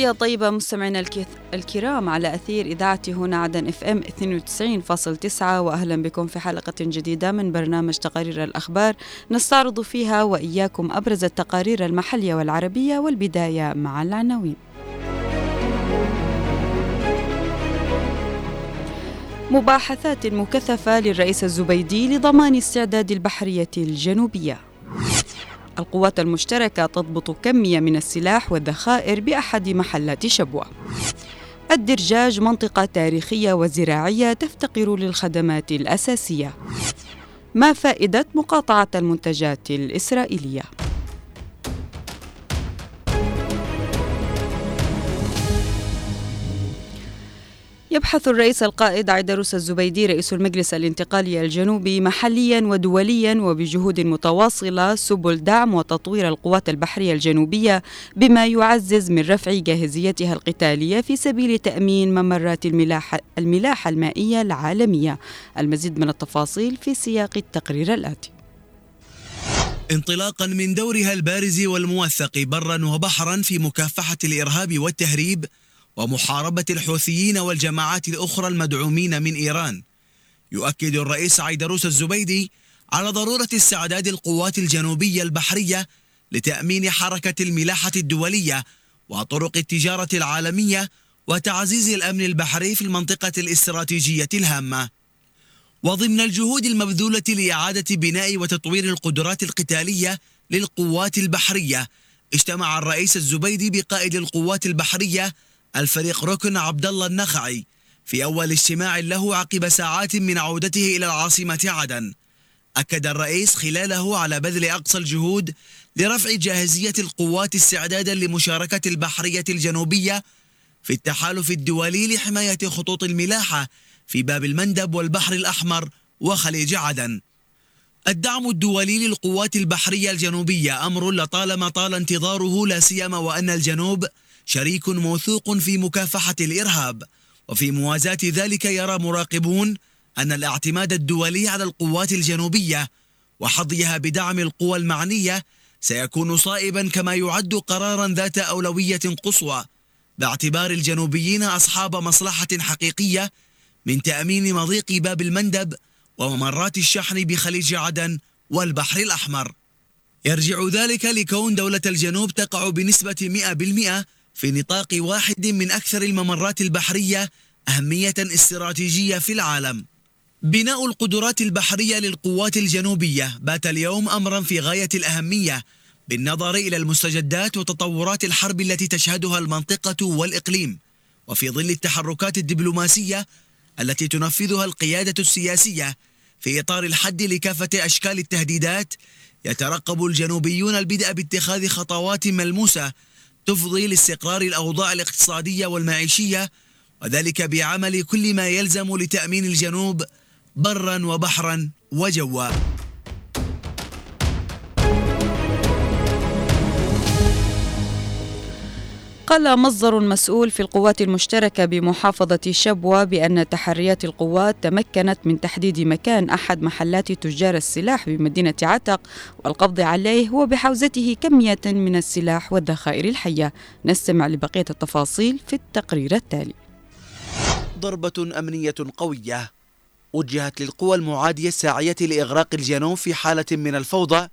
تحية طيبة مستمعينا الكرام على أثير إذاعة هنا عدن إف إم 92.9 وأهلا بكم في حلقة جديدة من برنامج تقارير الأخبار نستعرض فيها وإياكم أبرز التقارير المحلية والعربية والبداية مع العناوين. مباحثات مكثفة للرئيس الزبيدي لضمان استعداد البحرية الجنوبية. القوات المشتركة تضبط كمية من السلاح والذخائر بأحد محلات شبوة الدرجاج منطقة تاريخية وزراعية تفتقر للخدمات الأساسية ما فائدة مقاطعة المنتجات الإسرائيلية؟ يبحث الرئيس القائد عيدروس الزبيدي رئيس المجلس الانتقالي الجنوبي محليا ودوليا وبجهود متواصلة سبل دعم وتطوير القوات البحرية الجنوبية بما يعزز من رفع جاهزيتها القتالية في سبيل تأمين ممرات الملاحة, الملاحة المائية العالمية. المزيد من التفاصيل في سياق التقرير الآتي. انطلاقا من دورها البارز والموثق برا وبحرا في مكافحة الإرهاب والتهريب ومحاربة الحوثيين والجماعات الأخرى المدعومين من إيران. يؤكد الرئيس عيدروس الزبيدي على ضرورة استعداد القوات الجنوبية البحرية لتأمين حركة الملاحة الدولية وطرق التجارة العالمية وتعزيز الأمن البحري في المنطقة الاستراتيجية الهامة. وضمن الجهود المبذولة لإعادة بناء وتطوير القدرات القتالية للقوات البحرية اجتمع الرئيس الزبيدي بقائد القوات البحرية الفريق ركن عبد الله النخعي في أول اجتماع له عقب ساعات من عودته إلى العاصمة عدن. أكد الرئيس خلاله على بذل أقصى الجهود لرفع جاهزية القوات استعدادا لمشاركة البحرية الجنوبية في التحالف الدولي لحماية خطوط الملاحة في باب المندب والبحر الأحمر وخليج عدن. الدعم الدولي للقوات البحرية الجنوبية أمر لطالما طال انتظاره لا سيما وأن الجنوب شريك موثوق في مكافحة الإرهاب. وفي موازاة ذلك يرى مراقبون أن الاعتماد الدولي على القوات الجنوبية وحظيها بدعم القوى المعنية سيكون صائبا كما يعد قرارا ذات أولوية قصوى باعتبار الجنوبيين أصحاب مصلحة حقيقية من تأمين مضيق باب المندب وممرات الشحن بخليج عدن والبحر الأحمر. يرجع ذلك لكون دولة الجنوب تقع بنسبة 100% في نطاق واحد من أكثر الممرات البحرية أهمية استراتيجية في العالم. بناء القدرات البحرية للقوات الجنوبية بات اليوم أمرا في غاية الأهمية بالنظر إلى المستجدات وتطورات الحرب التي تشهدها المنطقة والإقليم وفي ظل التحركات الدبلوماسية التي تنفذها القيادة السياسية في إطار الحد لكافة أشكال التهديدات يترقب الجنوبيون البدء باتخاذ خطوات ملموسة تفضي لاستقرار الأوضاع الاقتصادية والمعيشية وذلك بعمل كل ما يلزم لتأمين الجنوب برا وبحرا وجوا. قال مصدر مسؤول في القوات المشتركة بمحافظة شبوة بأن تحريات القوات تمكنت من تحديد مكان أحد محلات تجار السلاح بمدينة عتق والقبض عليه وبحوزته كمية من السلاح والذخائر الحية. نستمع لبقية التفاصيل في التقرير التالي. ضربة أمنية قوية وجهت للقوى المعادية الساعية لإغراق الجنوب في حالة من الفوضى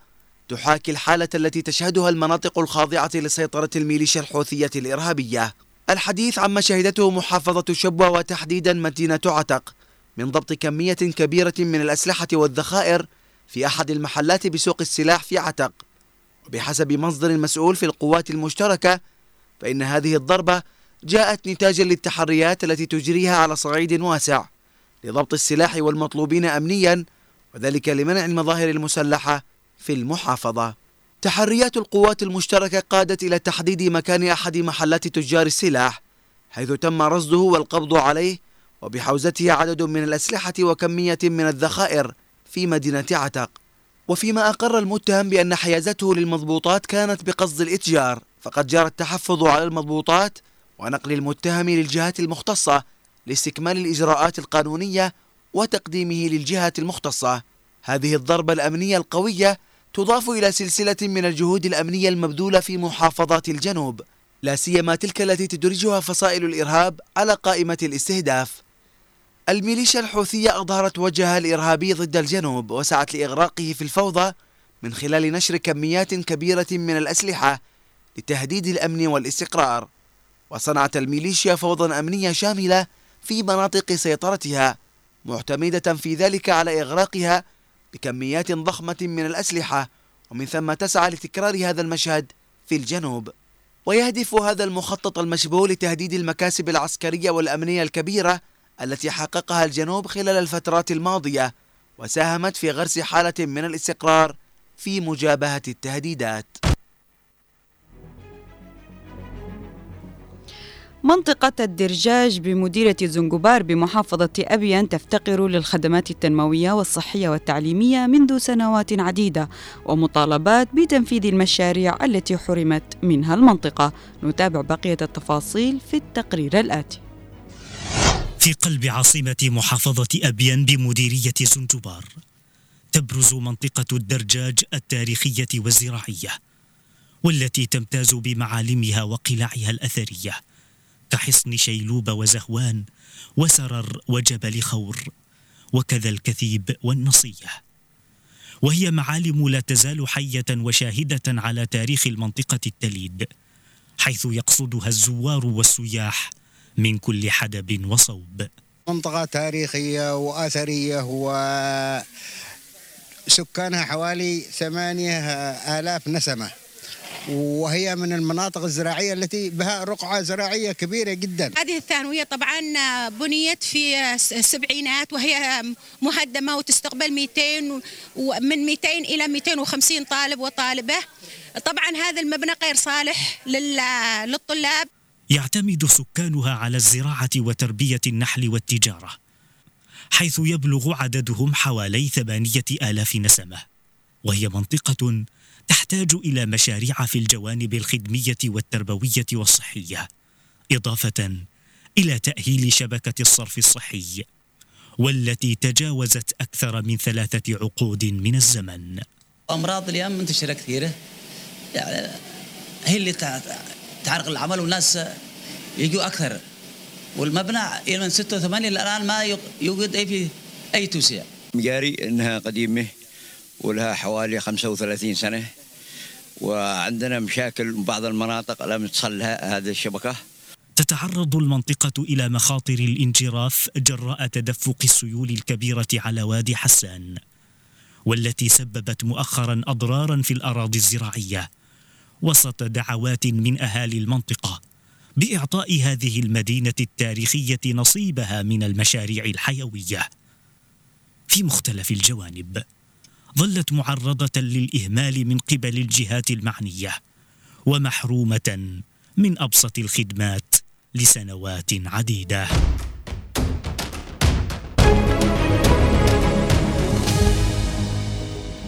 تحاكي الحالة التي تشهدها المناطق الخاضعة لسيطرة الميليشيا الحوثية الإرهابية. الحديث عما شهدته محافظة شبوة وتحديدا مدينة عتق من ضبط كمية كبيرة من الأسلحة والذخائر في أحد المحلات بسوق السلاح في عتق. وبحسب مصدر مسؤول في القوات المشتركة فإن هذه الضربة جاءت نتاجا للتحريات التي تجريها على صعيد واسع لضبط السلاح والمطلوبين أمنيا وذلك لمنع المظاهر المسلحة في المحافظة. تحريات القوات المشتركة قادت إلى تحديد مكان أحد محلات تجار السلاح حيث تم رصده والقبض عليه وبحوزته عدد من الأسلحة وكمية من الذخائر في مدينة عتق. وفيما أقر المتهم بأن حيازته للمضبوطات كانت بقصد الإتجار فقد جرى التحفظ على المضبوطات ونقل المتهم للجهات المختصة لاستكمال الإجراءات القانونية وتقديمه للجهات المختصة. هذه الضربة الأمنية القوية تضاف إلى سلسلة من الجهود الأمنية المبذولة في محافظات الجنوب لا سيما تلك التي تدرجها فصائل الإرهاب على قائمة الاستهداف. الميليشيا الحوثية أظهرت وجهها الإرهابي ضد الجنوب وسعت لإغراقه في الفوضى من خلال نشر كميات كبيرة من الأسلحة لتهديد الأمن والاستقرار. وصنعت الميليشيا فوضى أمنية شاملة في مناطق سيطرتها معتمدة في ذلك على إغراقها بكميات ضخمة من الأسلحة ومن ثم تسعى لتكرار هذا المشهد في الجنوب. ويهدف هذا المخطط المشبوه لتهديد المكاسب العسكرية والأمنية الكبيرة التي حققها الجنوب خلال الفترات الماضية وساهمت في غرس حالة من الاستقرار في مجابهة التهديدات. منطقة الدرجاج بمديرة زنجبار بمحافظة أبيان تفتقر للخدمات التنموية والصحية والتعليمية منذ سنوات عديدة ومطالبات بتنفيذ المشاريع التي حرمت منها المنطقة. نتابع بقية التفاصيل في التقرير الآتي. في قلب عاصمة محافظة أبيان بمديرية زنجبار تبرز منطقة الدرجاج التاريخية والزراعية والتي تمتاز بمعالمها وقلاعها الأثرية. كحصن شيلوب وزهوان وسرر وجبل خور وكذا الكثيب والنصية. وهي معالم لا تزال حية وشاهدة على تاريخ المنطقة التليد حيث يقصدها الزوار والسياح من كل حدب وصوب. منطقة تاريخية وأثرية وسكانها حوالي ثمانية آلاف نسمة. وهي من المناطق الزراعية التي بها رقعة زراعية كبيرة جدا. هذه الثانوية طبعا بنيت في السبعينات وهي مهدمة وتستقبل 200 ومن 200 إلى 250 طالب وطالبة. طبعا هذا المبنى غير صالح للطلاب. يعتمد سكانها على الزراعة وتربية النحل والتجارة حيث يبلغ عددهم حوالي ثمانية آلاف نسمة وهي منطقة تحتاج إلى مشاريع في الجوانب الخدمية والتربوية والصحية إضافة إلى تأهيل شبكة الصرف الصحي والتي تجاوزت أكثر من ثلاثة عقود من الزمن. أمراض اليوم منتشرة كثيرة. يعني هي اللي تعرق العمل والناس يجوا أكثر. والمبنى من 86 الآن ما يوجد أي في أي توسيع. مجاري إنها قديمة. ولها حوالي 35 سنة. وعندنا مشاكل بعض المناطق لم تصل هذه الشبكة. تتعرض المنطقة إلى مخاطر الانجراف جراء تدفق السيول الكبيرة على وادي حسان والتي سببت مؤخرا أضرارا في الأراضي الزراعية. وسط دعوات من أهالي المنطقة بإعطاء هذه المدينة التاريخية نصيبها من المشاريع الحيوية. في مختلف الجوانب. ظلت معرضة للإهمال من قبل الجهات المعنية ومحرومة من أبسط الخدمات لسنوات عديدة.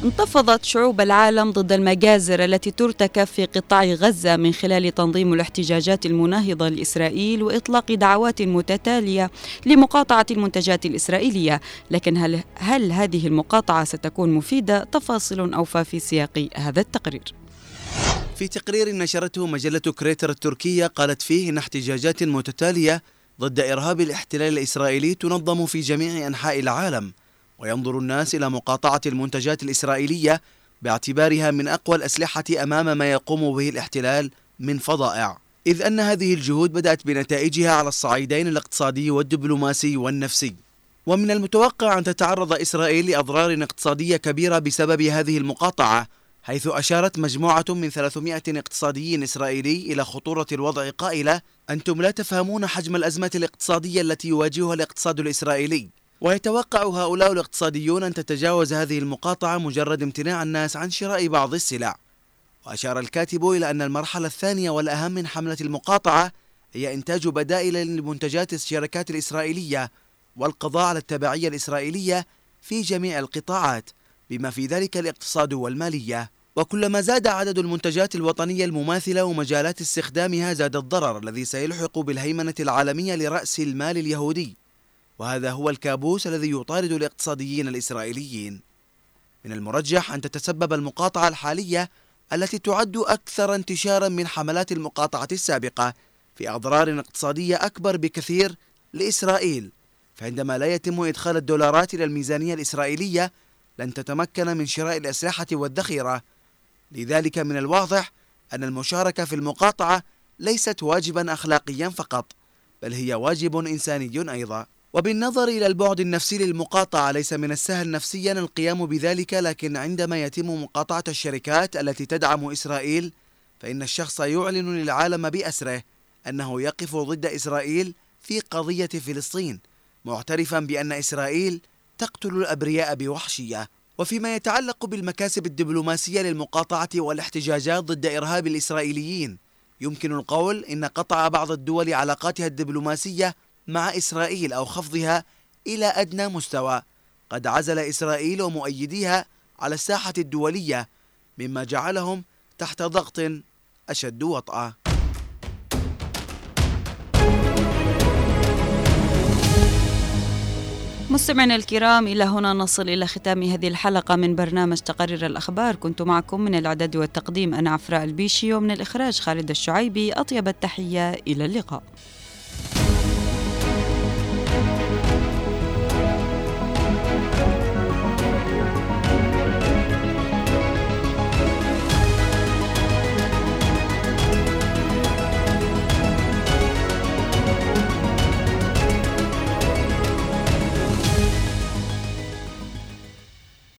انتفضت شعوب العالم ضد المجازر التي ترتكب في قطاع غزة من خلال تنظيم الاحتجاجات المناهضة لإسرائيل وإطلاق دعوات متتالية لمقاطعة المنتجات الإسرائيلية. لكن هل, هل هذه المقاطعة ستكون مفيدة؟ تفاصيل أوفى في سياق هذا التقرير. في تقرير نشرته مجلة كريتر التركية قالت فيه إن احتجاجات متتالية ضد إرهاب الاحتلال الإسرائيلي تنظم في جميع أنحاء العالم. وينظر الناس إلى مقاطعة المنتجات الإسرائيلية باعتبارها من أقوى الأسلحة أمام ما يقوم به الاحتلال من فظائع إذ أن هذه الجهود بدأت بنتائجها على الصعيدين الاقتصادي والدبلوماسي والنفسي. ومن المتوقع أن تتعرض إسرائيل لأضرار اقتصادية كبيرة بسبب هذه المقاطعة حيث أشارت مجموعة من 300 اقتصادي إسرائيلي إلى خطورة الوضع قائلة أنتم لا تفهمون حجم الأزمة الاقتصادية التي يواجهها الاقتصاد الإسرائيلي. ويتوقع هؤلاء الاقتصاديون أن تتجاوز هذه المقاطعة مجرد امتناع الناس عن شراء بعض السلع. وأشار الكاتب إلى أن المرحلة الثانية والأهم من حملة المقاطعة هي إنتاج بدائل لمنتجات الشركات الإسرائيلية والقضاء على التبعية الإسرائيلية في جميع القطاعات بما في ذلك الاقتصاد والمالية. وكلما زاد عدد المنتجات الوطنية المماثلة ومجالات استخدامها زاد الضرر الذي سيلحق بالهيمنة العالمية لرأس المال اليهودي. وهذا هو الكابوس الذي يطارد الاقتصاديين الإسرائيليين. من المرجح أن تتسبب المقاطعة الحالية التي تعد أكثر انتشارا من حملات المقاطعة السابقة في أضرار اقتصادية أكبر بكثير لإسرائيل. فعندما لا يتم إدخال الدولارات إلى الميزانية الإسرائيلية لن تتمكن من شراء الأسلحة والذخيرة. لذلك من الواضح أن المشاركة في المقاطعة ليست واجبا أخلاقيا فقط بل هي واجب إنساني أيضا. وبالنظر إلى البعد النفسي للمقاطعة ليس من السهل نفسيا القيام بذلك لكن عندما يتم مقاطعة الشركات التي تدعم إسرائيل فإن الشخص يعلن للعالم بأسره أنه يقف ضد إسرائيل في قضية فلسطين معترفا بأن إسرائيل تقتل الأبرياء بوحشية. وفيما يتعلق بالمكاسب الدبلوماسية للمقاطعة والاحتجاجات ضد إرهاب الإسرائيليين يمكن القول إن قطع بعض الدول علاقاتها الدبلوماسية مع إسرائيل أو خفضها إلى أدنى مستوى. قد عزل إسرائيل ومؤيديها على الساحة الدولية مما جعلهم تحت ضغط أشد وطأة. مستمعينا الكرام إلى هنا نصل إلى ختام هذه الحلقة من برنامج تقرير الأخبار. كنت معكم من الإعداد والتقديم أنا عفراء البيشي ومن الإخراج خالد الشعيبي. أطيب التحية إلى اللقاء. Thank you